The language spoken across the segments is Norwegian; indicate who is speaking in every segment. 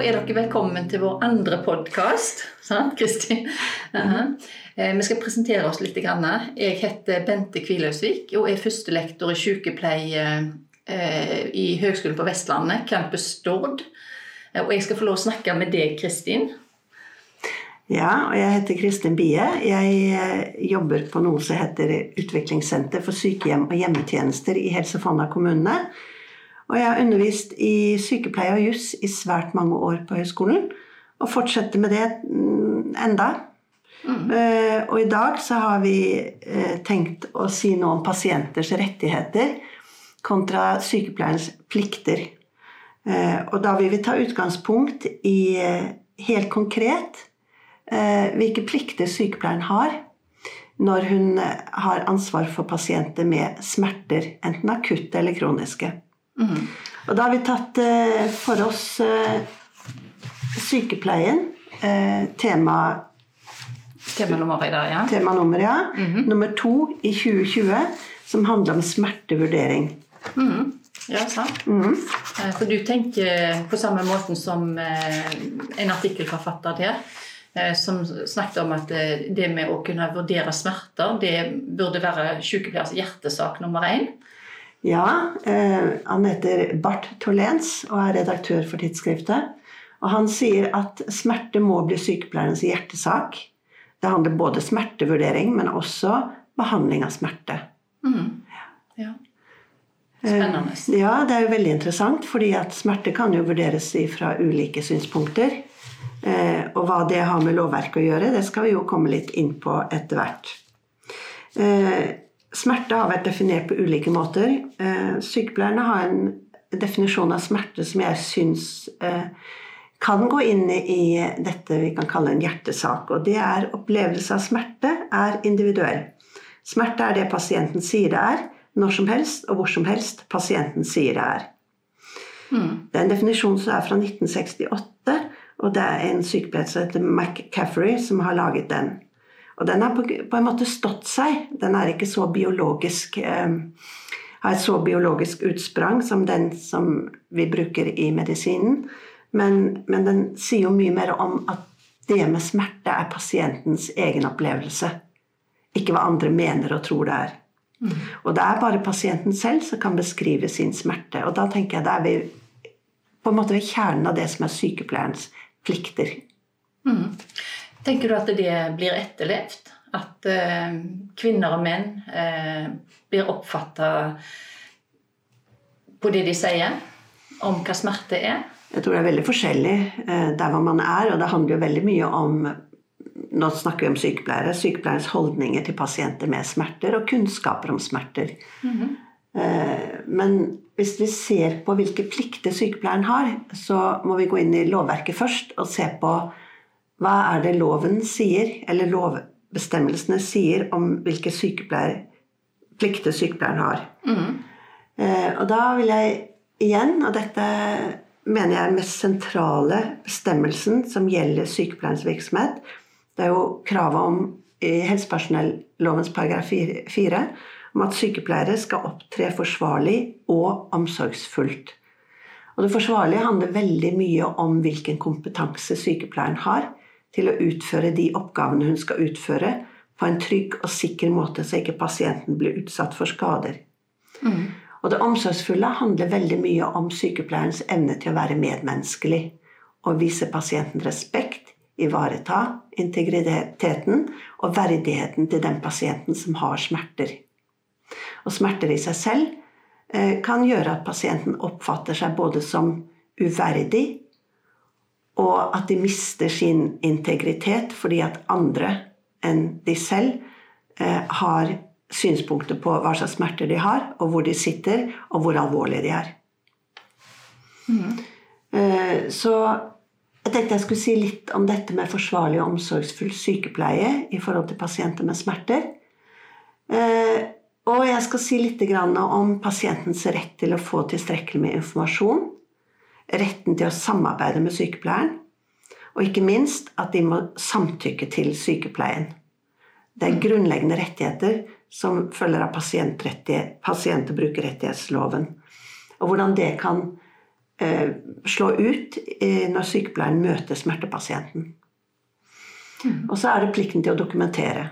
Speaker 1: er dere velkommen til vår andre podkast. Sant, Kristin? Uh Vi skal presentere oss litt. Jeg heter Bente Kvilhausvik og er førstelektor i sykepleie eh, i Høgskolen på Vestlandet, Campus Stord. Og jeg skal få lov å snakke med deg, Kristin.
Speaker 2: Ja, og jeg heter Kristin Bie. Jeg eh, jobber på noe som heter Utviklingssenter for sykehjem og hjemmetjenester i Helse Fonna kommune. Og jeg har undervist i sykepleie og juss i svært mange år på høyskolen. Og fortsetter med det mm, enda. Mm. Uh, og i dag så har vi uh, tenkt å si noe om pasienters rettigheter kontra sykepleierens plikter. Uh, og da vil vi ta utgangspunkt i helt konkret hvilke plikter sykepleieren har når hun har ansvar for pasienter med smerter, enten akutte eller kroniske. Mm. Og da har vi tatt eh, for oss eh, sykepleien. Eh, tema
Speaker 1: Temanummer i dag, ja.
Speaker 2: Ja. Mm -hmm. Nummer to i 2020, som handler om smertevurdering.
Speaker 1: Mm. Ja, sant. Mm. For du tenker på samme måten som en artikkelforfatter der, som snakket om at det med å kunne vurdere smerter, det burde være sykepleiers hjertesak nummer én.
Speaker 2: Ja, eh, han heter Bart Tolens og er redaktør for tidsskriftet. Og han sier at smerte må bli sykepleierens hjertesak. Det handler både smertevurdering, men også behandling av smerte. Mm.
Speaker 1: Ja. Spennende.
Speaker 2: Eh, ja, det er jo veldig interessant, fordi at smerte kan jo vurderes fra ulike synspunkter. Eh, og hva det har med lovverket å gjøre, det skal vi jo komme litt inn på etter hvert. Eh, Smerte har vært definert på ulike måter. Eh, sykepleierne har en definisjon av smerte som jeg syns eh, kan gå inn i dette vi kan kalle en hjertesak. Og det er opplevelse av smerte er individuell. Smerte er det pasienten sier det er, når som helst og hvor som helst pasienten sier det er. Mm. Det er en definisjon som er fra 1968, og det er en sykepleier som heter McCaffrey som har laget den. Og den har på, på, en måte stått seg. Den er ikke så biologisk eh, har et så biologisk utsprang som den som vi bruker i medisinen. Men, men, den sier jo mye mer om at det med smerte er pasientens egen opplevelse. Ikke hva andre mener og tror det er. Mm. Og det er bare pasienten selv som kan beskrive sin smerte. Og da tenker jeg det er vi på en måte ved kjernen av det som er sykepleierens plikter. Mm.
Speaker 1: Tenker du at det blir etterlevd? At eh, kvinner og menn eh, blir oppfatta på det de sier om hva smerte er?
Speaker 2: Jeg tror det er veldig forskjellig eh, der hvor man er, og det handler jo veldig mye om Nå snakker vi om sykepleiere. Sykepleierens holdninger til pasienter med smerter og kunnskaper om smerter. Mm -hmm. Men hvis vi ser på hvilke plikter sykepleieren har, så må vi gå inn i lovverket først og se på hva er det loven sier, eller lovbestemmelsene sier om hvilke plikter sykepleieren har? Mm. Eh, og da vil jeg igjen, og dette mener jeg er den mest sentrale bestemmelsen som gjelder sykepleierens virksomhet, det er jo kravet om i helsepersonellovens paragraf 4 om at sykepleiere skal opptre forsvarlig og omsorgsfullt. Og det forsvarlige handler veldig mye om hvilken kompetanse sykepleieren har til å utføre de oppgavene hun skal utføre, på en trygg og sikker måte, så ikke pasienten blir utsatt for skader. Mm. Og det omsorgsfulle handler veldig mye om sykepleierens evne til å være medmenneskelig og vise pasienten respekt, ivareta integriteten og verdigheten til den pasienten som har smerter. Og smerter i seg selv eh, kan gjøre at pasienten oppfatter seg både som uverdig og at de mister sin integritet fordi at andre enn de selv eh, har synspunkter på hva slags smerter de har, og hvor de sitter, og hvor alvorlige de er. Mm. Eh, så jeg tenkte jeg skulle si litt om dette med forsvarlig og omsorgsfull sykepleie i forhold til pasienter med smerter. Eh, og jeg skal si litt om pasientens rett til å få tilstrekkelig med informasjon retten til å samarbeide med sykepleieren, og ikke minst at de må samtykke til sykepleien. Det er grunnleggende rettigheter som følger av pasient- og brukerrettighetsloven. Og hvordan det kan eh, slå ut eh, når sykepleieren møter smertepasienten. Og så er det plikten til å dokumentere.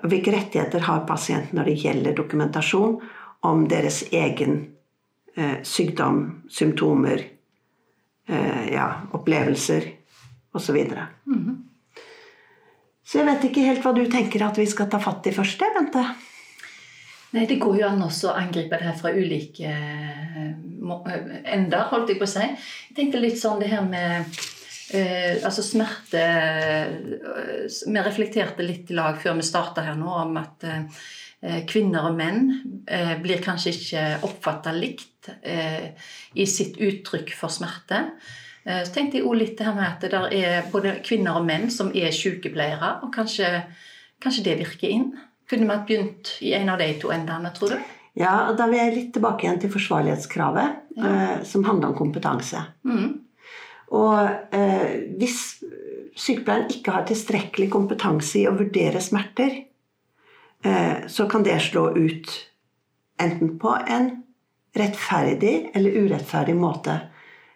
Speaker 2: Hvilke rettigheter har pasienten når det gjelder dokumentasjon om deres egen eh, sykdom, symptomer, eh, ja, opplevelser osv. Mm Så jeg vet ikke helt hva du tenker at vi skal ta fatt i først, Bente?
Speaker 1: Nei, Det går jo an også å angripe det her fra ulike eh, ender, holdt jeg på å si. Jeg tenkte litt sånn det her med eh, altså smerte eh, Vi reflekterte litt i lag før vi starta her nå om at eh, kvinner og menn eh, blir kanskje ikke oppfatta likt eh, i sitt uttrykk for smerte. Så tenkte jeg òg litt det her med at det er både kvinner og menn som er sykepleiere, og kanskje, kanskje det virker inn. Kunne vi begynt i en av de to endene, tror du?
Speaker 2: Ja, og Da vil jeg litt tilbake igjen til forsvarlighetskravet, ja. eh, som handler om kompetanse. Mm. Og eh, hvis sykepleieren ikke har tilstrekkelig kompetanse i å vurdere smerter, eh, så kan det slå ut enten på en rettferdig eller urettferdig måte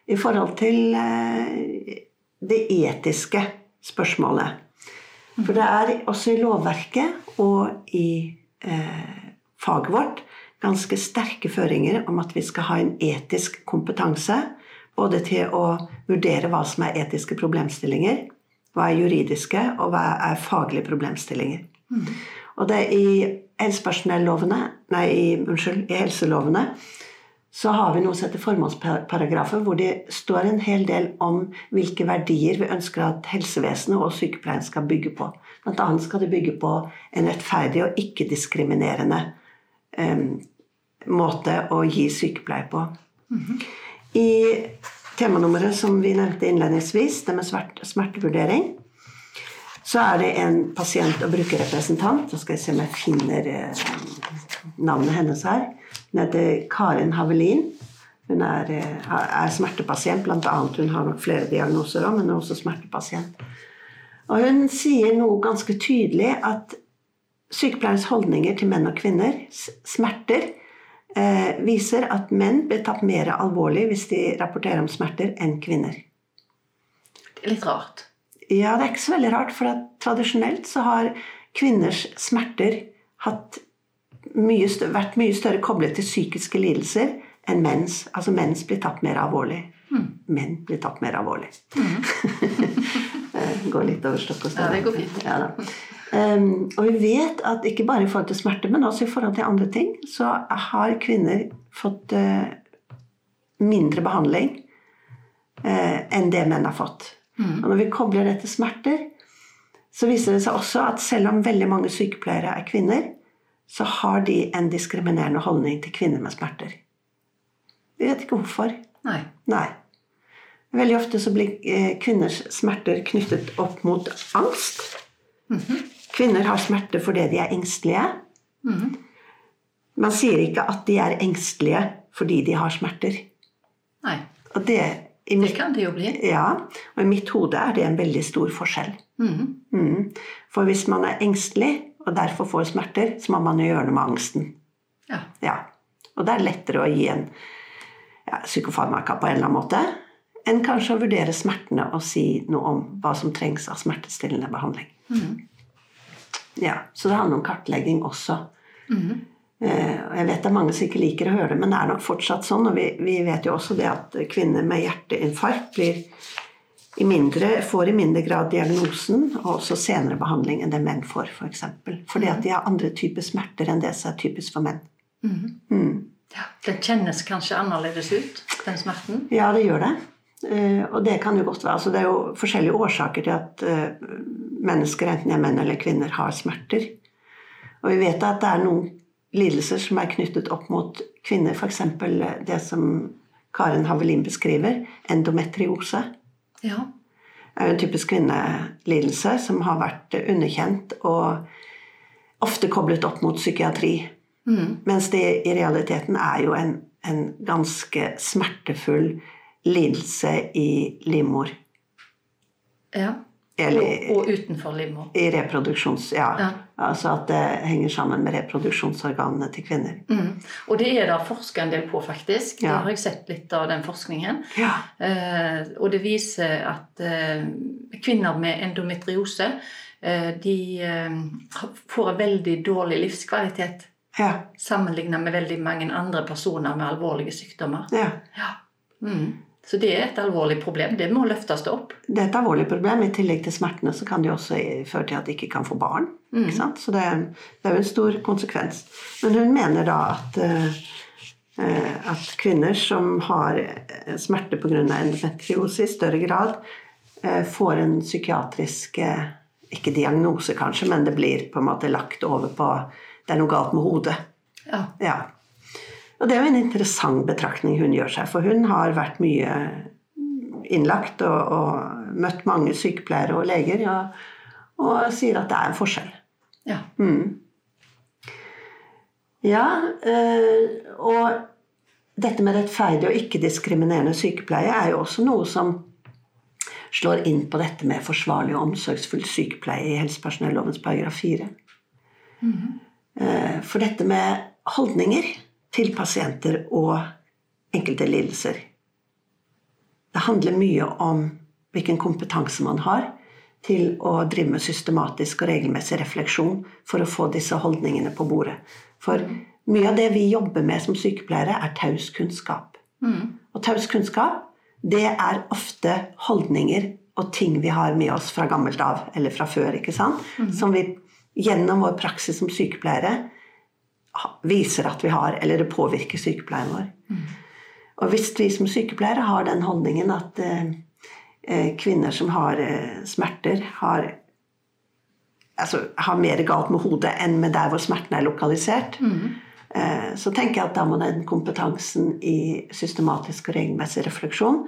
Speaker 2: i forhold til eh, det etiske spørsmålet. For det er også i lovverket og i eh, faget vårt ganske sterke føringer om at vi skal ha en etisk kompetanse. Både til å vurdere hva som er etiske problemstillinger, hva er juridiske, og hva er faglige problemstillinger. Mm. Og det er i helsepersonellovene, nei, i, unnskyld, i helselovene så har vi noe som heter formålsparagrafer, hvor det står en hel del om hvilke verdier vi ønsker at helsevesenet og sykepleien skal bygge på. Blant annet skal det bygge på en rettferdig og ikke-diskriminerende um, måte å gi sykepleie på. Mm -hmm. I temanummeret som vi nevnte innledningsvis, det med smertevurdering, så er det en pasient- og brukerrepresentant. Så skal jeg se om jeg finner eh, navnet hennes her hun heter Karin Havelin. Hun er, eh, er smertepasient, bl.a. Hun har nok flere diagnoser òg, men hun er også smertepasient. Og hun sier noe ganske tydelig at sykepleierens holdninger til menn og kvinner, smerter, eh, viser at menn blir tatt mer alvorlig hvis de rapporterer om smerter, enn kvinner.
Speaker 1: Det er litt rart.
Speaker 2: Ja, det er ikke så veldig rart. For tradisjonelt så har kvinners smerter mye større, vært mye større koblet til psykiske lidelser enn menns. Altså menns blir tatt mer alvorlig. Mm. Menn blir tatt mer alvorlig. Mm. går litt over stokk og stein.
Speaker 1: Ja, det går fint. Ja,
Speaker 2: um, og vi vet at ikke bare i forhold til smerte, men også i forhold til andre ting, så har kvinner fått uh, mindre behandling uh, enn det menn har fått. Mm. Og når vi kobler det til smerter, så viser det seg også at selv om veldig mange sykepleiere er kvinner, så har de en diskriminerende holdning til kvinner med smerter. Vi vet ikke hvorfor.
Speaker 1: Nei.
Speaker 2: Nei. Veldig ofte så blir eh, kvinners smerter knyttet opp mot angst. Mm -hmm. Kvinner har smerter fordi de er engstelige. Mm -hmm. Man sier ikke at de er engstelige fordi de har smerter.
Speaker 1: Nei.
Speaker 2: Og det,
Speaker 1: mitt, det kan det jo bli.
Speaker 2: Ja, og i mitt hode er det en veldig stor forskjell. Mm Mm. For hvis man er engstelig, og derfor får smerter, så må man jo gjøre noe med angsten.
Speaker 1: Ja.
Speaker 2: ja. Og det er lettere å gi en ja, psykofarmaka på en eller annen måte enn kanskje å vurdere smertene og si noe om hva som trengs av smertestillende behandling. Mm. Ja, Så det handler om kartlegging også. Mm. Eh, jeg vet det er mange som ikke liker å høre det, men det er nok fortsatt sånn. Og vi, vi vet jo også det at kvinner med hjerteinfarkt blir i mindre, får i mindre grad diagnosen og også senere behandling enn det menn får, f.eks. For eksempel. Fordi at de har andre typer smerter enn det som er typisk for menn. Mm.
Speaker 1: Mm. Ja, den kjennes kanskje annerledes ut, den smerten?
Speaker 2: Ja, det gjør det. Uh, og det kan jo godt være. Altså, det er jo forskjellige årsaker til at uh, mennesker, enten de er menn eller kvinner, har smerter. Og vi vet at det er noen lidelser som er knyttet opp mot kvinner, f.eks. det som Karen Havelin beskriver, endometriose.
Speaker 1: Ja.
Speaker 2: Det er jo en typisk kvinnelidelse som har vært underkjent og ofte koblet opp mot psykiatri. Mm. Mens det i realiteten er jo en, en ganske smertefull lidelse i livmor.
Speaker 1: Ja.
Speaker 2: Eller
Speaker 1: Og, og utenfor livmor.
Speaker 2: i reproduksjons... Ja.
Speaker 1: Ja.
Speaker 2: Altså at det henger sammen med reproduksjonsorganene til kvinner.
Speaker 1: Mm. Og det er det forska en del på, faktisk. Det har jeg sett litt av den forskningen.
Speaker 2: Ja.
Speaker 1: Eh, og det viser at eh, kvinner med endometriose eh, de eh, får en veldig dårlig livskvalitet
Speaker 2: Ja.
Speaker 1: sammenlignet med veldig mange andre personer med alvorlige sykdommer.
Speaker 2: ja.
Speaker 1: Mm. Så det er et alvorlig problem. Det må løftes opp.
Speaker 2: Det er et alvorlig problem. I tillegg til smertene så kan det jo også føre til at de ikke kan få barn.
Speaker 1: Mm.
Speaker 2: Så det det er jo en stor konsekvens. Men hun mener da at, eh, at kvinner som har eh, smerte pga. endometriose i større grad, eh, får en psykiatrisk Ikke diagnose, kanskje, men det blir på en måte lagt over på Det er noe galt med hodet.
Speaker 1: Ja.
Speaker 2: Ja. Og det er jo en interessant betraktning hun gjør seg, for hun har vært mye innlagt og, og møtt mange sykepleiere og leger og, og sier at det er en forskjell.
Speaker 1: ja.
Speaker 2: Mm. Ja, øh, og dette med rettferdig og ikke-diskriminerende sykepleie er jo også noe som slår inn på dette med forsvarlig og omsorgsfull sykepleie i helsepersonellovens paragraf 4. Eh, For dette med holdninger til pasienter og enkelte lidelser Det handler mye om hvilken kompetanse man har til å drive med systematisk og regelmessig refleksjon for å få disse holdningene på bordet. For mye av det vi jobber med som sykepleiere, er taus kunnskap.
Speaker 1: Mm.
Speaker 2: Og taus kunnskap, det er ofte holdninger og ting vi har med oss fra gammelt av, eller fra før, ikke sant? Som vi gjennom vår praksis som sykepleiere viser at vi har, eller det påvirker sykepleien vår. Og hvis vi som sykepleiere har den holdningen at eh, eh, kvinner som har eh, smerter, har, altså, har mer galt med hodet enn med der hvor smerten er lokalisert, eh, så tenker jeg at da må den kompetansen i systematisk og regelmessig refleksjon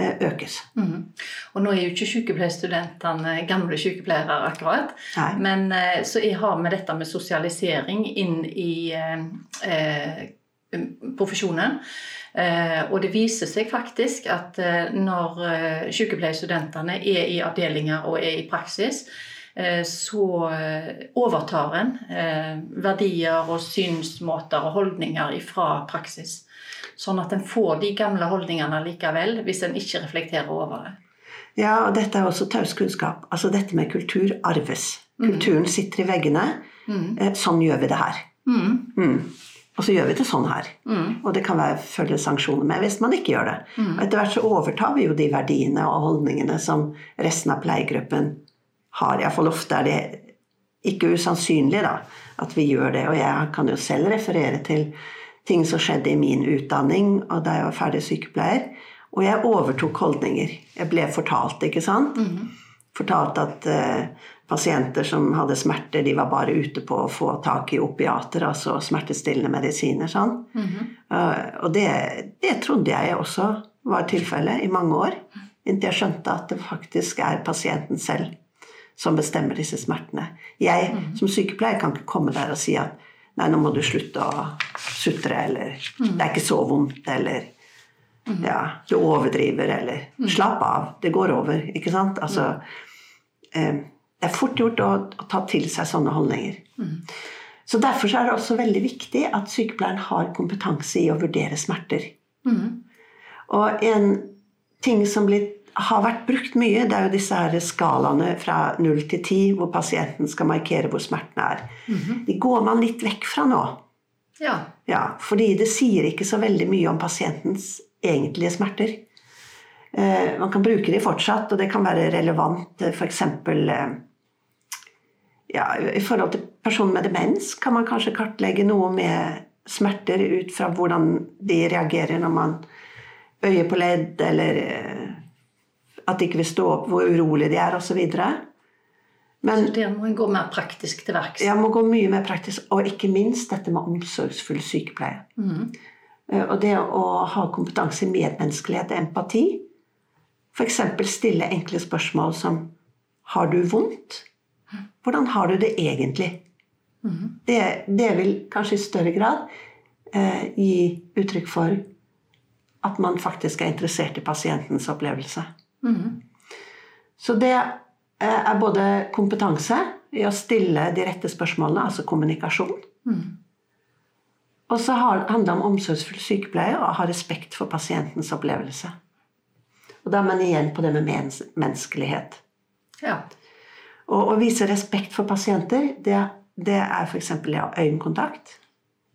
Speaker 2: økes.
Speaker 1: Mhm. Og nå er jo ikke sykepleierstudentene gamle sykepleiere akkurat.
Speaker 2: Nei.
Speaker 1: Men eh, så jeg har med dette med sosialisering inn i eh, eh, profesjonen. Eh, og det viser seg faktisk at eh, når eh, sykepleierstudentene er i avdelinger og er i praksis, eh, så eh, overtar en eh, verdier og synsmåter og holdninger fra praksis. Sånn at en får de gamle holdningene likevel, hvis en ikke reflekterer over det.
Speaker 2: Ja, og dette er også taus kunnskap. Altså dette med kultur arves. Kulturen sitter i veggene. Mm. sånn gjør vi det her.
Speaker 1: Mm.
Speaker 2: Mm. Og så gjør vi det sånn her.
Speaker 1: Mm.
Speaker 2: Og det kan være følge sanksjoner med hvis man ikke gjør det. Og etter hvert så overtar vi jo de verdiene og holdningene som resten av pleiegruppen har. Iallfall ofte er det ikke usannsynlig da, at vi gjør det. Og jeg kan jo selv referere til ting som skjedde i min utdanning og da jeg var ferdig sykepleier. Og jeg overtok holdninger. Jeg ble fortalt, ikke sant? Fortalt at uh, pasienter som hadde smerter, de var bare ute på å få tak i opiater, altså smertestillende medisiner. Sånn. Eh, og det, det trodde jeg også var tilfellet i mange år. Inntil jeg skjønte at det faktisk er pasienten selv som bestemmer disse smertene. Jeg som sykepleier kan ikke komme der og si at nei, nå må du slutte å sutre, eller det er ikke så vondt, eller ja, du overdriver, eller slapp av, det går over. Ikke sant? Altså, eh, det er fort gjort å, å ta til seg sånne holdninger. Så Derfor så er det også veldig viktig at sykepleieren har kompetanse i å vurdere smerter. Og en ting som blir, har vært brukt mye, det er jo disse her skalaene fra 0 til 10, hvor pasienten skal markere hvor smerten er. De går man litt vekk fra nå.
Speaker 1: Ja.
Speaker 2: Ja, fordi det sier ikke så veldig mye om pasientens egentlige smerter. Eh, man kan bruke de fortsatt, og det kan være relevant f.eks. Eh, ja, I forhold til personer med demens kan man kanskje kartlegge noe med smerter ut fra hvordan de reagerer når man øyer på ledd, eller eh, at de ikke vil stå opp, hvor urolig de er, osv. Men
Speaker 1: Så det må en gå mer praktisk til verks.
Speaker 2: Ja, må gå mye mer praktisk, og ikke minst dette med omsorgsfull sykepleie. Mm. Og det å ha kompetanse i medmenneskelighet og empati. F.eks. stille enkle spørsmål som Har du vondt? Hvordan har du det egentlig? Det, det vil kanskje i større grad eh, gi uttrykk for at man faktisk er interessert i pasientens opplevelse. Så det eh, er både kompetanse i å stille de rette spørsmålene, altså kommunikasjon. Og så handler det om omsorgsfull sykepleie og å ha respekt for pasientens opplevelse. Og da er man igjen på det med menneskelighet.
Speaker 1: Ja.
Speaker 2: Og å vise respekt for pasienter, det, det er f.eks. ha øyekontakt.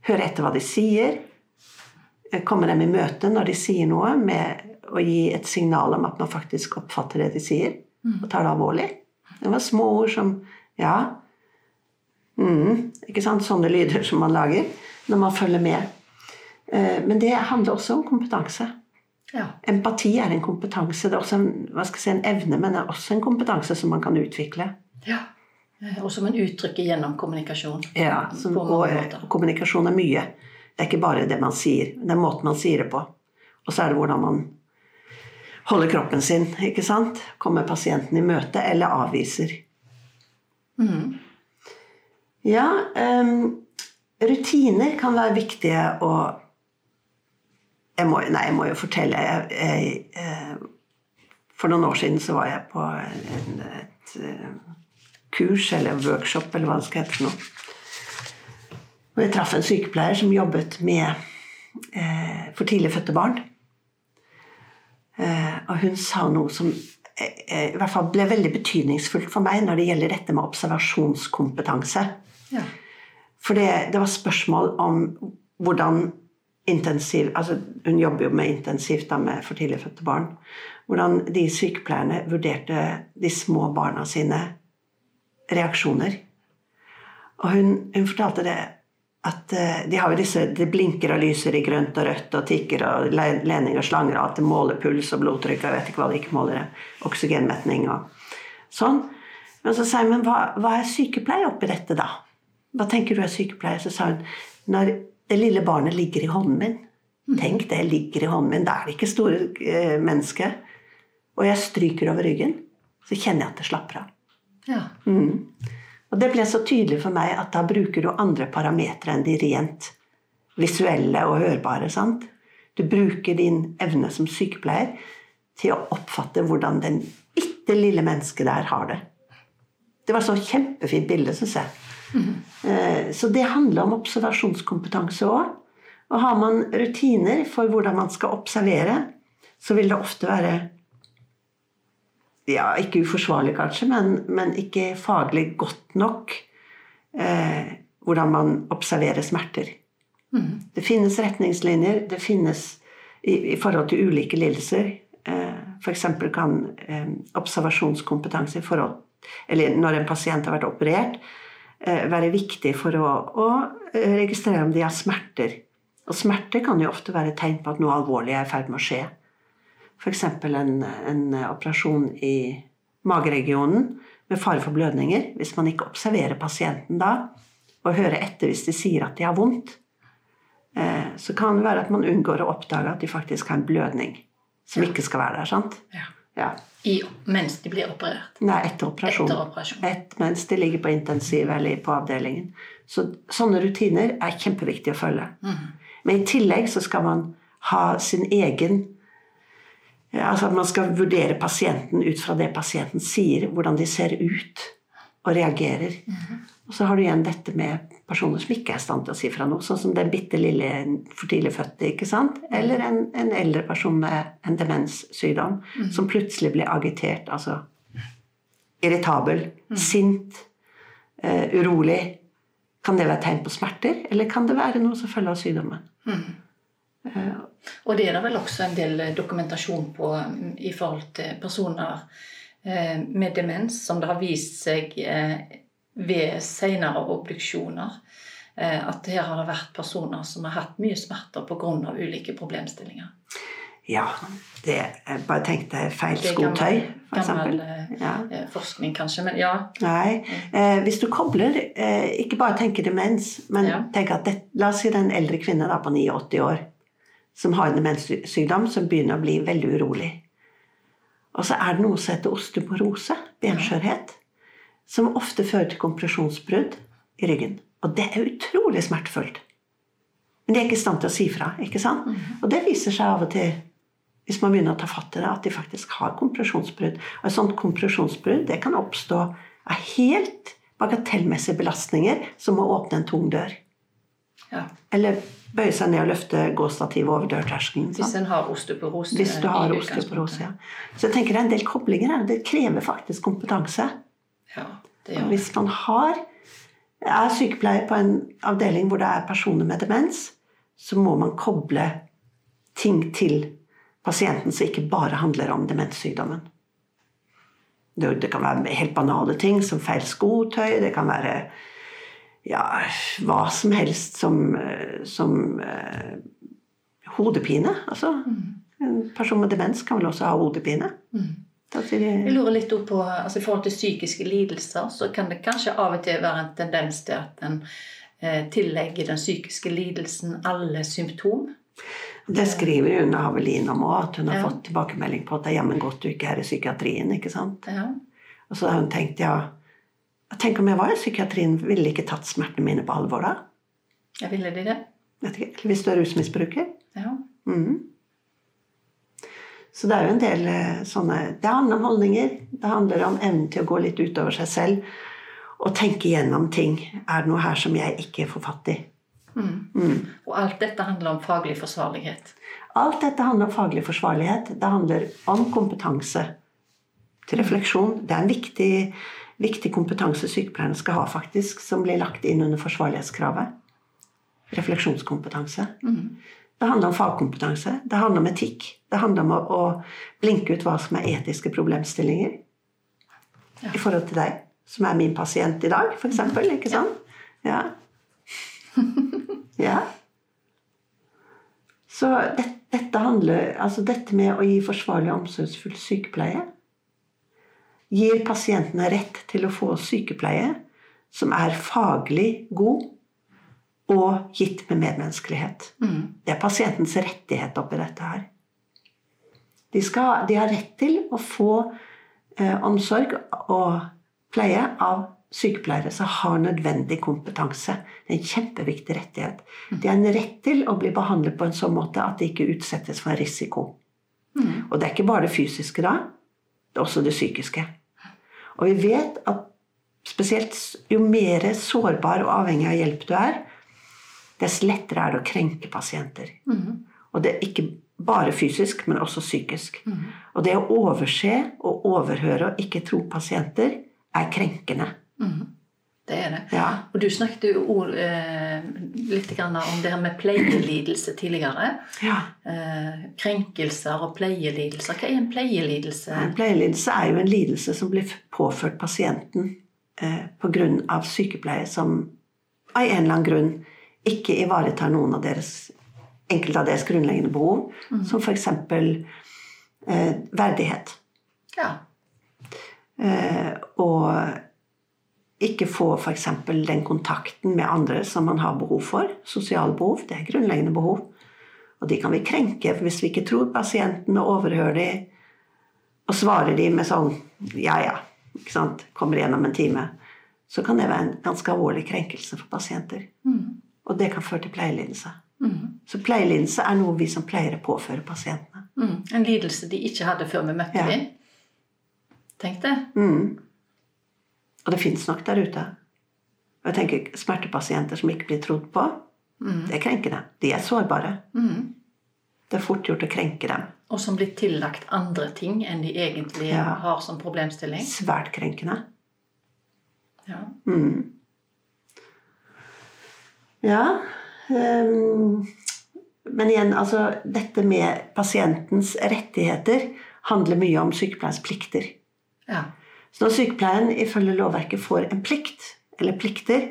Speaker 2: Høre etter hva de sier. Komme dem i møte når de sier noe, med å gi et signal om at man faktisk oppfatter det de sier, og tar det alvorlig. Det var små ord som ja, mm, ikke sant? Sånne lyder som man lager når man følger med. Eh, Men det handler også om kompetanse.
Speaker 1: ja.
Speaker 2: Empati er en kompetanse. Det er også en, hva skal jeg si, en evne, men det er også en kompetanse som man kan utvikle.
Speaker 1: ja. Eh, Og som en uttrykker gjennom kommunikasjon.
Speaker 2: Ja, som, og, og kommunikasjon er mye. Det er ikke bare det man sier, det er måten man sier det på. Og så er det hvordan man holder kroppen sin. ikke sant? Kommer pasienten i møte eller avviser.
Speaker 1: Mm.
Speaker 2: Ja, um, rutiner kan være viktige å jeg må, Nei, jeg må jo fortelle. Jeg, jeg, for noen år siden så var jeg på en, et et kurs eller workshop eller hva det skal hete for noe. Og jeg traff en sykepleier som jobbet med eh, for tidlig fødte barn. Eh, og hun sa noe som eh, eh, i hvert fall ble veldig betydningsfullt for meg når det gjelder dette med observasjonskompetanse.
Speaker 1: Ja.
Speaker 2: For det, det var spørsmål om hvordan intensiv altså Hun jobber jo med intensivt da med for tidlig fødte barn. Hvordan de sykepleierne vurderte de små barna sine reaksjoner. Og hun, hun fortalte det at eh, de har jo disse Det blinker og lyser i grønt og rødt og tikker og lening og slanger og alt det måler puls og blodtrykk og jeg vet ikke hva de ikke måler. Oksygenmetning og sånn. Men så sa jeg men hva, hva er sykepleie oppi dette, da? Hva tenker du er sykepleie? Så sa hun når det lille barnet ligger i hånden min. Tenk, det ligger i hånden min. Da er det ikke store eh, mennesket. Og jeg stryker over ryggen. Så kjenner jeg at det slapper av.
Speaker 1: ja.
Speaker 2: Og det ble så tydelig for meg at da bruker du andre parametere enn de rent visuelle og hørbare. sant? Du bruker din evne som sykepleier til å oppfatte hvordan den bitte lille mennesket der har det. Det var et så kjempefint bilde, syns jeg. Eh, Så det handler om observasjonskompetanse òg. Og har man rutiner for hvordan man skal observere, så vil det ofte være ja, ikke uforsvarlig kanskje, men, men ikke faglig godt nok eh, hvordan man observerer smerter. Det finnes retningslinjer, det finnes i, i forhold til ulike lidelser. Eh, F.eks. kan eh, observasjonskompetanse i forhold Eller når en pasient har vært operert, eh, være viktig for å, å eh, registrere om de har smerter. Og smerter kan jo ofte være tegn på at noe alvorlig er i ferd med å skje. F.eks. En, en operasjon i mageregionen med fare for blødninger. Hvis man ikke observerer pasienten da, og hører etter hvis de sier at de har vondt, eh, så kan det være at man unngår å oppdage at de faktisk har en blødning som ikke skal være der. sant?
Speaker 1: ja.
Speaker 2: Ja.
Speaker 1: I, mens de blir operert.
Speaker 2: Nei, etter operasjon.
Speaker 1: Etter operasjon.
Speaker 2: Et, mens de ligger på intensiv eller på avdelingen. Så sånne rutiner er kjempeviktig å følge. Men i tillegg så skal man ha sin egen Altså at man skal vurdere pasienten ut fra det pasienten sier, hvordan de ser ut og reagerer. Og så har du igjen dette med personer som ikke er i stand til å si fra noe, sånn som den bitte lille for tidlig fødte, ikke sant? Eller en, en eldre person med en demenssykdom som plutselig blir agitert, altså irritabel, sint, uh, urolig. Kan det være tegn på smerter, eller kan det være noe som følger av sykdommen?
Speaker 1: Og det er det vel også en del dokumentasjon på mm, i forhold til personer eh, med demens, som det har vist seg eh, ved senere obduksjoner. eh, At her har det vært personer som har hatt mye smerter pga. ulike problemstillinger.
Speaker 2: Ja, det jeg bare tenkte feil skotøy, f.eks.
Speaker 1: gammel
Speaker 2: gammel
Speaker 1: eh,
Speaker 2: Ja.
Speaker 1: eh, forskning, kanskje. Men ja.
Speaker 2: Nei. Eh, hvis du kobler eh, Ikke bare tenker demens, men
Speaker 1: Ja.
Speaker 2: tenk at det, La oss si det er en eldre kvinne da, på 89 år som har en demenssykdom, som begynner å bli veldig urolig. Og så er det noe som heter osteoporose, benskjørhet, som ofte fører til kompresjonsbrudd i ryggen. Og det er utrolig smertefullt. Men de er ikke i stand til å si fra. ikke sant? Og det viser seg av og til hvis man begynner å ta fatt i det, at de faktisk har kompresjonsbrudd. Og et sånt kompresjonsbrudd det kan oppstå av helt bagatellmessige belastninger, som å åpne en tung dør.
Speaker 1: Ja.
Speaker 2: Eller bøye seg ned og løfte gåstativet over dørterskelen.
Speaker 1: Hvis en har osteoporose.
Speaker 2: Hvis du har osteoporose. Ja. Så jeg tenker det er en del koblinger her. Det krever faktisk kompetanse.
Speaker 1: Ja, det gjør.
Speaker 2: Hvis man har er sykepleier på en avdeling hvor det er personer med demens, så må man koble ting til pasienten som ikke bare handler om demenssykdommen. Det, det kan være helt banale ting som feil skotøy, det kan være ja, hva som helst som, eh, som eh, hodepine. Altså, en person med demens kan vel også ha hodepine. Mm.
Speaker 1: Jeg...
Speaker 2: Jeg
Speaker 1: lurer litt opp på, altså I forhold til psykiske lidelser så kan det kanskje av og til være en tendens til at en eh, tillegger den psykiske lidelsen alle symptom.
Speaker 2: det skriver Une Havelin om òg, at hun har
Speaker 1: Ja.
Speaker 2: fått tilbakemelding på at det er jammen godt du ikke er i psykiatrien. ikke sant?
Speaker 1: Ja.
Speaker 2: Og så har hun tenkt ja, Tenk om jeg var i psykiatrien, ville ikke tatt smertene mine på alvor da?
Speaker 1: Jeg ville de det?
Speaker 2: Vet ikke, hvis du er rusmisbruker.
Speaker 1: Ja.
Speaker 2: Mm. Så det er jo en del eh, sånne Det handler om holdninger. Det handler om evnen til å gå litt utover seg selv og tenke gjennom ting. Er det noe her som jeg ikke får fatt i?
Speaker 1: Mm. Og alt dette handler om faglig forsvarlighet.
Speaker 2: Alt dette handler om faglig forsvarlighet. Det handler om kompetanse til refleksjon. Det er en viktig, viktig kompetanse sykepleierne skal ha, faktisk, som blir lagt inn under forsvarlighetskravet. Refleksjonskompetanse. Det handler om fagkompetanse. Det handler om etikk. Det handler om å, å blinke ut hva som er etiske problemstillinger
Speaker 1: Ja.
Speaker 2: i forhold til deg, som er min pasient i dag, f.eks. Ikke sant? Ja. ja. Så det, dette handler Altså dette med å gi forsvarlig og omsorgsfull sykepleie gir pasientene rett til å få sykepleie som er faglig god og gitt med medmenneskelighet.
Speaker 1: Mm.
Speaker 2: Det er pasientens rettighet oppi dette her. De, skal, de har rett til å få eh, omsorg og pleie av sykepleiere som har nødvendig kompetanse. Det er en kjempeviktig rettighet. De har en rett til å bli behandlet på en sånn måte at de ikke utsettes for risiko.
Speaker 1: Mm.
Speaker 2: Og det er ikke bare det fysiske da, det er også det psykiske. Og vi vet at spesielt jo mer sårbar og avhengig av hjelp du er, dess lettere er det å krenke pasienter.
Speaker 1: Mm.
Speaker 2: Og det er ikke bare fysisk, men også psykisk.
Speaker 1: Mm.
Speaker 2: Og det å overse og overhøre og ikke tro pasienter er krenkende.
Speaker 1: Mm. Det er det.
Speaker 2: Ja.
Speaker 1: Og du snakket jo ord, eh, litt om det her med pleielidelse tidligere.
Speaker 2: ja.
Speaker 1: Eh, krenkelser og pleielidelser. Hva er en pleielidelse?
Speaker 2: En pleielidelse er jo en lidelse som blir påført pasienten eh, pga. sykepleie som av en eller annen grunn ikke ivaretar noen av deres, enkelte av deres grunnleggende behov, som f.eks. Eh, verdighet.
Speaker 1: Ja.
Speaker 2: Eh, og ikke få f.eks. den kontakten med andre som man har behov for. Sosiale behov. Det er grunnleggende behov. Og de kan vi krenke hvis vi ikke tror pasienten og overhører de og svarer de med sånn Ja, ja. Ikke sant? Kommer gjennom en time. Så kan det være en ganske alvorlig krenkelse for pasienter.
Speaker 1: Mm.
Speaker 2: Og det kan føre til pleielidelse.
Speaker 1: Mm.
Speaker 2: Så pleielidelse er noe vi som pleiere påfører pasientene.
Speaker 1: Mm. En lidelse de ikke hadde før vi møtte
Speaker 2: Ja.
Speaker 1: dem. Tenk det.
Speaker 2: Mm. Og det fins nok der ute. Og jeg tenker Smertepasienter som ikke blir trodd på,
Speaker 1: Mm.
Speaker 2: det er krenkende. De er sårbare.
Speaker 1: Mm.
Speaker 2: Det er fort gjort å krenke dem.
Speaker 1: Og som blir tillagt andre ting enn de egentlig
Speaker 2: Ja.
Speaker 1: har som problemstilling.
Speaker 2: Svært krenkende.
Speaker 1: Ja.
Speaker 2: Mm. Ja Um, Men igjen, altså Dette med pasientens rettigheter handler mye om sykepleierens plikter.
Speaker 1: ja.
Speaker 2: Så når sykepleien ifølge lovverket får en plikt, eller plikter,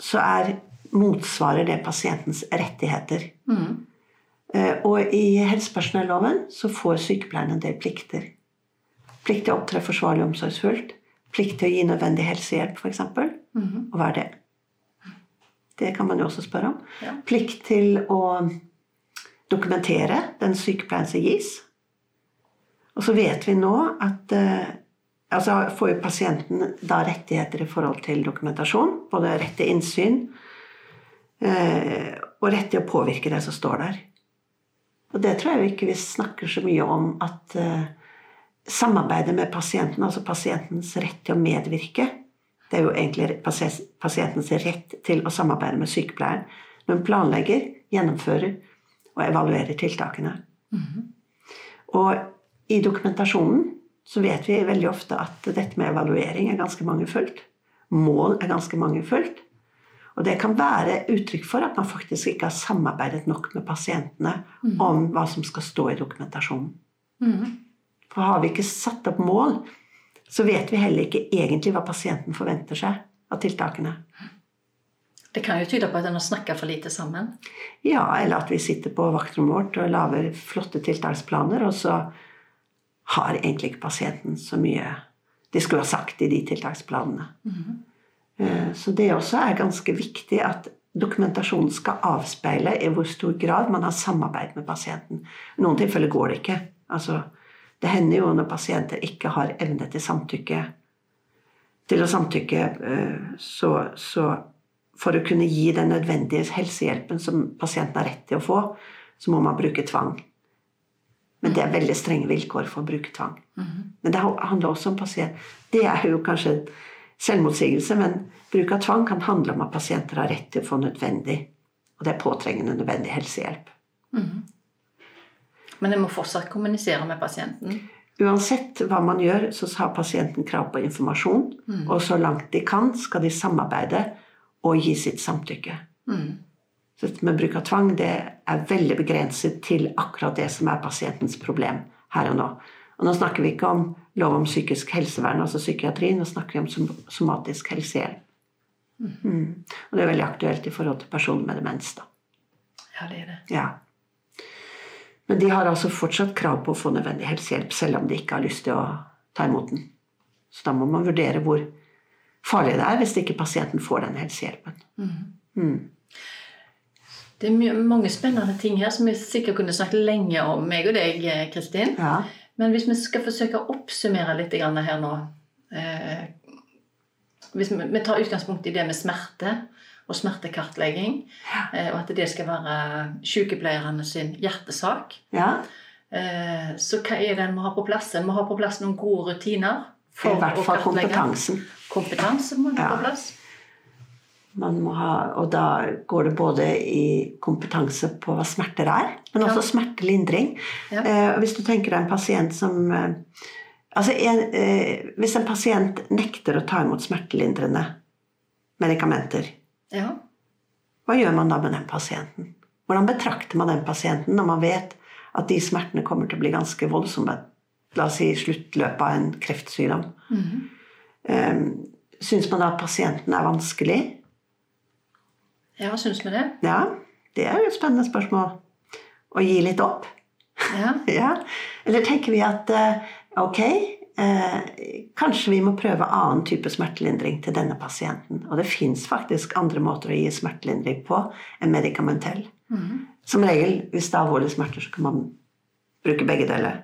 Speaker 2: så er motsvarer det pasientens rettigheter.
Speaker 1: Mm.
Speaker 2: Eh, Og i helsepersonelloven så får sykepleieren en del plikter. Plikt til å opptre forsvarlig og omsorgsfullt. Plikt til å gi nødvendig helsehjelp, f.eks.
Speaker 1: Mhm.
Speaker 2: Og hva er det? Det kan man jo også spørre om.
Speaker 1: Ja.
Speaker 2: Plikt til å dokumentere den sykepleien som gis. Og så vet vi nå at eh, altså får jo pasienten da rettigheter i forhold til dokumentasjon. Både rett til innsyn eh, og rett til å påvirke det som står der. Og det tror jeg ikke vi snakker så mye om at eh, samarbeidet med pasienten, altså pasientens rett til å medvirke Det er jo egentlig pasientens rett til å samarbeide med sykepleieren når hun planlegger, gjennomfører og evaluerer tiltakene. Mm -hmm. Og i dokumentasjonen så vet vi veldig ofte at dette med evaluering er ganske mangelfullt. Mål er ganske mangelfullt. Og det kan være uttrykk for at man faktisk ikke har samarbeidet nok med pasientene mm. om hva som skal stå i dokumentasjonen. Mm. For har vi ikke satt opp mål, så vet vi heller ikke egentlig hva pasienten forventer seg av tiltakene.
Speaker 1: Det kan jo tyde på at en har snakka for lite sammen?
Speaker 2: Ja, eller at vi sitter på vaktrommet vårt og lager flotte tiltaksplaner, og så har egentlig ikke pasienten så mye de skulle ha sagt i de tiltaksplanene. Mm. Så det også er ganske viktig at dokumentasjonen skal avspeile i hvor stor grad man har samarbeid med pasienten. I noen tilfeller går det ikke. Altså, det hender jo når pasienter ikke har evne til samtykke til å samtykke, eh, så, så for å kunne gi den nødvendige helsehjelpen som pasienten har rett til å få, så må man bruke tvang. Men det er veldig strenge vilkår for å bruke tvang. Mm. Men det handler også om pasient. Det er jo kanskje selvmotsigelse, men bruk av tvang kan handle om at pasienter har rett til å få nødvendig, og det er påtrengende nødvendig helsehjelp. Mm.
Speaker 1: Men en må fortsatt kommunisere med pasienten?
Speaker 2: Uansett hva man gjør, så har pasienten krav på informasjon. Mm. Og så langt de kan, skal de samarbeide og gi sitt samtykke. Mm. Så med bruk av tvang det er veldig begrenset til akkurat det som er pasientens problem her og nå. Og nå snakker vi ikke om lov om psykisk helsevern, altså psykiatri, nå snakker vi om somatisk helsehjelp. Mm. Mm. Og det er veldig aktuelt i forhold til personer med demens. da.
Speaker 1: Ja, det er det.
Speaker 2: Ja. Men de har altså fortsatt krav på å få nødvendig helsehjelp, selv om de ikke har lyst til å ta imot den. Så da må man vurdere hvor farlig det er hvis ikke pasienten får den helsehjelpen. Mm. Mm.
Speaker 1: Det er mange spennende ting her som vi sikkert kunne snakket lenge om, meg og deg, Kristin. Ja. Men hvis vi skal forsøke å oppsummere litt her nå eh, Hvis vi, vi, tar utgangspunkt i det med smerte og smertekartlegging, ja. eh, og at det skal være sykepleierne sin hjertesak, ja. eh, så hva er det en må ha på plass? En må ha på plass noen gode rutiner
Speaker 2: for I hvert fall kompetansen.
Speaker 1: Kompetanse må ha på plass.
Speaker 2: Man må ha, og da går det både i kompetanse på hva smerter er, men også ja. smertelindring. Ja. Eh, hvis du tenker deg en pasient som eh, altså en, eh, Hvis en pasient nekter å ta imot smertelindrende medikamenter, ja. hva gjør man da med den pasienten? Hvordan betrakter man den pasienten når man vet at de smertene kommer til å bli ganske voldsomme? La oss si sluttløpet av en kreftsykdom. Mm -hmm. Syns man da at pasienten er vanskelig?
Speaker 1: Ja, syns vi det?
Speaker 2: Ja, det er jo et spennende spørsmål. Å gi litt opp? Ja. ja. Eller tenker vi at eh, ok, eh, kanskje vi må prøve annen type smertelindring til denne pasienten. Og det fins faktisk andre måter å gi smertelindring på enn medikamentell. Mm. Som regel, hvis det er alvorlige smerter, så kan man bruke begge deler.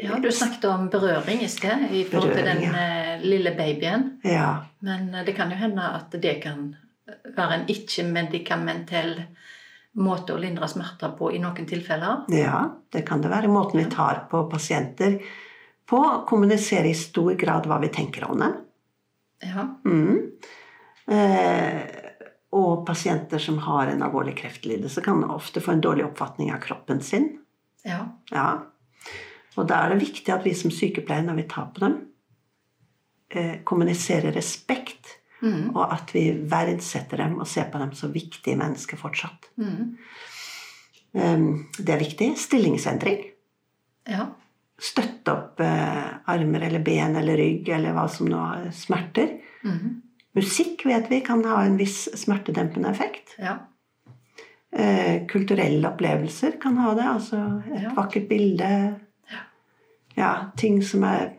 Speaker 1: Ja, Du snakket om berøring i sted i forhold til den ja. Eh, lille babyen. Ja. Men eh, det kan jo hende at det kan være en ikke-medikamentell måte å lindre smerter på i noen tilfeller?
Speaker 2: Ja, det kan det være. Måten vi tar på pasienter på. Kommunisere i stor grad hva vi tenker om dem. Ja. Mm. Eh, og pasienter som har en alvorlig kreftlidelse, kan ofte få en dårlig oppfatning av kroppen sin. Ja. ja. Og da er det viktig at vi som sykepleiere, når vi tar på dem, eh, kommuniserer respekt Mm. Og at vi verdsetter dem og ser på dem som viktige mennesker fortsatt. Mm. Um, det er viktig. Stillingsendring. Ja. Støtte opp uh, armer eller ben eller rygg eller hva som nå smerter. Mm. Musikk vet vi kan ha en viss smertedempende effekt. Ja. Uh, kulturelle opplevelser kan ha det. Altså et ja. vakkert bilde. Ja, ting som er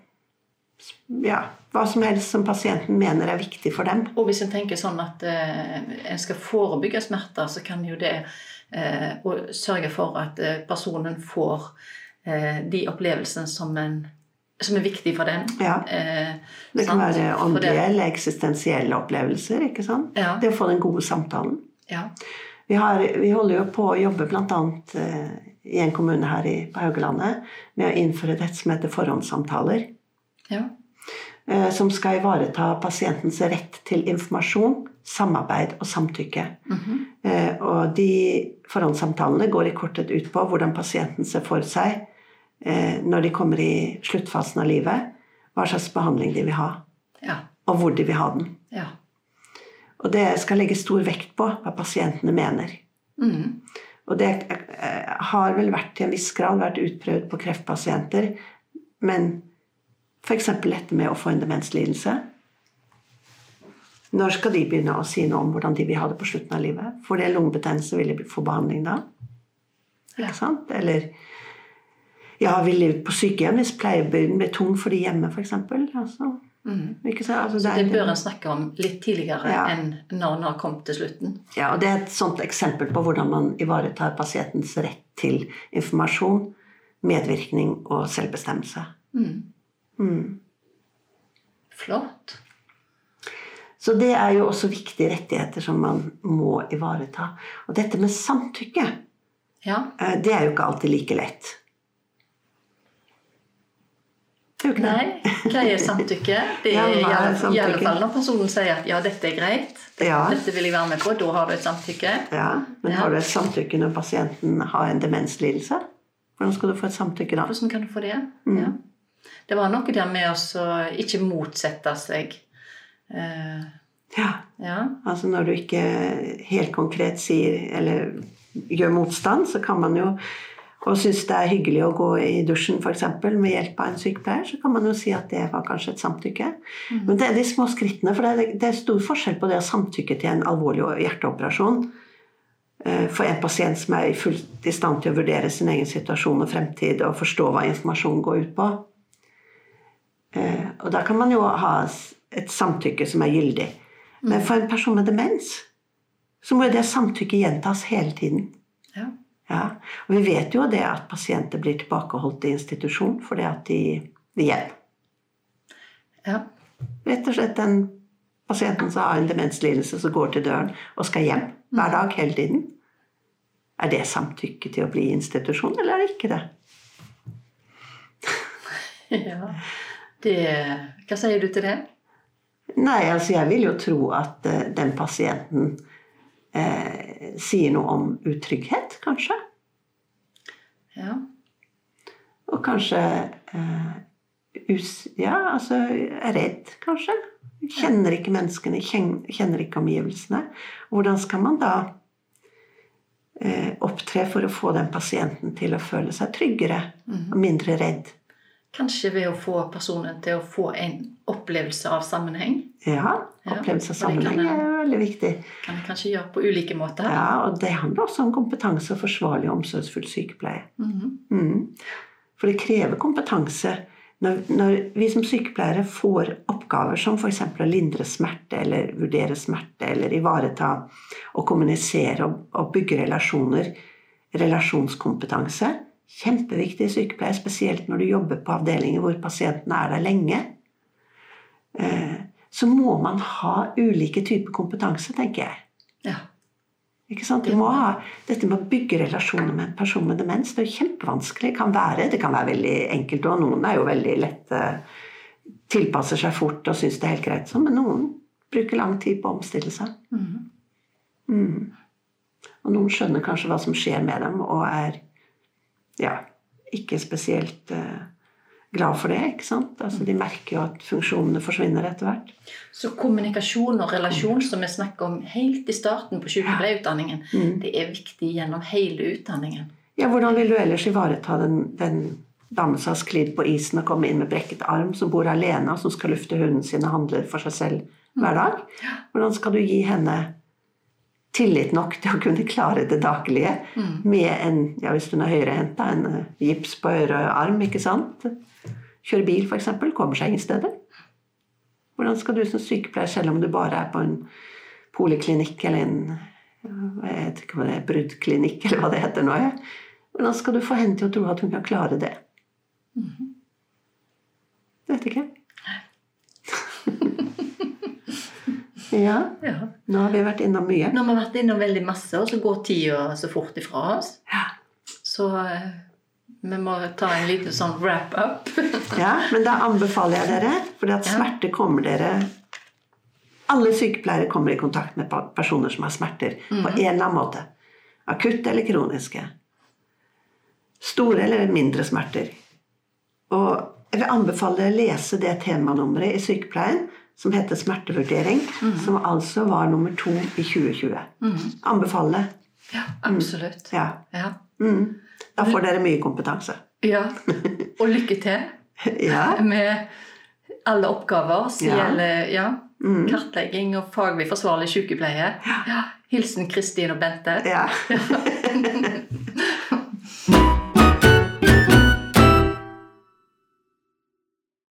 Speaker 2: ja, hva som helst som pasienten mener er viktig for dem.
Speaker 1: Og hvis en tenker sånn at eh, en skal forebygge smerter, så kan jo det eh, sørge for at eh, personen får eh, de opplevelsene som, som er viktig for den.
Speaker 2: Ja. Eh, det kan sant? være åndelige eller eksistensielle opplevelser. ikke sant? Ja. Det å få den gode samtalen. Ja. Vi, har, vi, holder jo på å jobbe bl.a. Eh, i en kommune her i, på Haugalandet med å innføre dette som heter forhåndssamtaler.
Speaker 1: Ja.
Speaker 2: Eh, Som skal ivareta pasientens rett til informasjon, samarbeid og samtykke. Eh, Og de forhåndssamtalene går i korthet ut på hvordan pasienten ser for seg eh, når de kommer i sluttfasen av livet, hva slags behandling de vil ha,
Speaker 1: Ja.
Speaker 2: og hvor de vil ha den.
Speaker 1: Ja.
Speaker 2: Og det skal legge stor vekt på hva pasientene mener.
Speaker 1: Mm.
Speaker 2: Og det har vel vært til en viss grad vært utprøvd på kreftpasienter. Men f.eks. dette med å få en demenslidelse. Når skal de begynne å si noe om hvordan de vil ha det på slutten av livet? Får de en lungebetennelse, vil de få behandling da?
Speaker 1: Ja.
Speaker 2: Ikke sant? Eller ja, vil de på sykehjem hvis pleiebyrden blir tung for de hjemme, f.eks.? Altså, Mm. sant? Altså,
Speaker 1: Så
Speaker 2: det
Speaker 1: det bør en snakke om litt tidligere
Speaker 2: Ja.
Speaker 1: enn når en har kommet til slutten.
Speaker 2: Ja, og Det er et sånt eksempel på hvordan man ivaretar pasientens rett til informasjon, medvirkning og selvbestemmelse.
Speaker 1: Mm. Flott.
Speaker 2: Så det er jo også viktige rettigheter som man må ivareta. Og dette med samtykke,
Speaker 1: Ja.
Speaker 2: eh, det er jo ikke alltid like lett.
Speaker 1: Nei, hva er samtykke? Det er i
Speaker 2: er
Speaker 1: alle, i alle fall når personen sier at ja, dette er greit, dette,
Speaker 2: Ja.
Speaker 1: dette vil jeg være med på, da har du et samtykke.
Speaker 2: Ja, Men
Speaker 1: Ja.
Speaker 2: har du et samtykke når pasienten har en demenslidelse? Hvordan skal du få et samtykke da?
Speaker 1: Hvordan kan du få det?
Speaker 2: Mm.
Speaker 1: Ja. Det var noe der med å ikke motsette seg. Eh,
Speaker 2: Ja,
Speaker 1: ja.
Speaker 2: Altså når du ikke helt konkret sier eller gjør motstand, så kan man jo og syns det er hyggelig å gå i dusjen for eksempel, med hjelp av en sykepleier, så kan man jo si at det var kanskje et samtykke. Men det er de små skrittene, for det er, det er stor forskjell på det å samtykke til en alvorlig hjerteoperasjon eh, for en pasient som er fullt i stand til å vurdere sin egen situasjon og fremtid og forstå hva informasjonen går ut på. Eh, Og da kan man jo ha et samtykke som er gyldig. Men for en person med demens så må jo det samtykket gjentas hele tiden.
Speaker 1: ja.
Speaker 2: Ja. Og vi vet jo det at pasienter blir tilbakeholdt i institusjon fordi at de hjem.
Speaker 1: ja.
Speaker 2: Rett og slett den pasienten som har en demenslidelse som går til døren og skal hjem hver dag hele tiden. Er det samtykke til å bli i institusjon, eller er det ikke det?
Speaker 1: ja. Det, hva sier du til det?
Speaker 2: Nei, altså jeg vil jo tro at uh, den pasienten uh, sier noe om utrygghet, kanskje.
Speaker 1: Ja.
Speaker 2: Og kanskje uh, us, Ja, altså er redd, kanskje. Kjenner ikke menneskene, kjenner ikke omgivelsene. Hvordan skal man da opptre for å få den pasienten til å føle seg tryggere og mindre redd?
Speaker 1: Kanskje ved å få personen til å få en opplevelse av sammenheng.
Speaker 2: Ja,
Speaker 1: Ja,
Speaker 2: opplevelse av
Speaker 1: og det kan
Speaker 2: sammenheng er veldig viktig.
Speaker 1: Kan en kanskje gjøre på ulike måter.
Speaker 2: Ja, og det handler også om kompetanse og forsvarlig og omsorgsfull sykepleie.
Speaker 1: Mhm.
Speaker 2: Mm. For det krever kompetanse når, når vi som sykepleiere får oppgaver som f.eks. å lindre smerte eller vurdere smerte eller ivareta og kommunisere og, og bygge relasjoner, relasjonskompetanse, kjempeviktig i sykepleie, spesielt når du jobber på avdelinger hvor pasientene er der lenge. Eh, så må man ha ulike typer kompetanse, tenker jeg.
Speaker 1: Ja.
Speaker 2: Ikke sant? Du må ha, dette med å bygge relasjoner med en person med demens det er jo kjempevanskelig. Kan være, det kan være veldig enkelt, og noen er jo veldig lette Tilpasser seg fort og syns det er helt greit, sånn, men noen bruker lang tid på å omstille seg.
Speaker 1: Mm.
Speaker 2: Mm. Og noen skjønner kanskje hva som skjer med dem, og er ja, ikke spesielt eh, glad for det. ikke sant? Altså, de merker jo at funksjonene forsvinner etter hvert.
Speaker 1: Så kommunikasjon og relasjon, som vi snakker om helt i starten på sykepleierutdanningen,
Speaker 2: Mm.
Speaker 1: det er viktig gjennom hele utdanningen.
Speaker 2: Ja, Hvordan vil du ellers ivareta den, den damen som har sklidd på isen og kommet inn med brekket arm, som bor alene, og som skal lufte hunden sin og handle for seg selv hver dag? Hvordan skal du gi henne tillit nok til å kunne klare det daglige med en, ja, hvis hun er høyrehenta, en eh, gips på høyre arm, ikke sant? Kjøre bil, f.eks., kommer seg ingen steder. Hvordan skal du som sykepleier, selv om du bare er på en poliklinikk eller en jeg vet ikke hva det er, bruddklinikk, eller hva det heter nå. Ja. Hvordan skal du få henne til å tro at hun kan klare det? Det Vet ikke. ja,
Speaker 1: Ja.
Speaker 2: nå har vi vært innom mye.
Speaker 1: Nå har vi vært innom veldig masse, og så går tida så fort ifra oss,
Speaker 2: Ja.
Speaker 1: Så eh, vi må ta en liten sånn wrap-up.
Speaker 2: Ja, men da anbefaler jeg dere, for at smerte kommer dere Alle sykepleiere kommer i kontakt med personer som har smerter på
Speaker 1: Mhm.
Speaker 2: en eller annen måte. Akutte eller kroniske. Store eller mindre smerter. Og jeg vil anbefale å lese det temanummeret i sykepleien som heter smertevurdering,
Speaker 1: mm.
Speaker 2: som altså var nummer to i 2020. Mm. Anbefale.
Speaker 1: Ja, absolutt.
Speaker 2: Ja.
Speaker 1: Ja.
Speaker 2: Mm. Da får dere mye kompetanse.
Speaker 1: ja. Og lykke til
Speaker 2: Ja.
Speaker 1: med alle oppgaver som
Speaker 2: Ja.
Speaker 1: gjelder ja,
Speaker 2: Mm.
Speaker 1: kartlegging og faglig forsvarlig sykepleie. Ja. Hilsen Kristin og Bente.
Speaker 2: ja.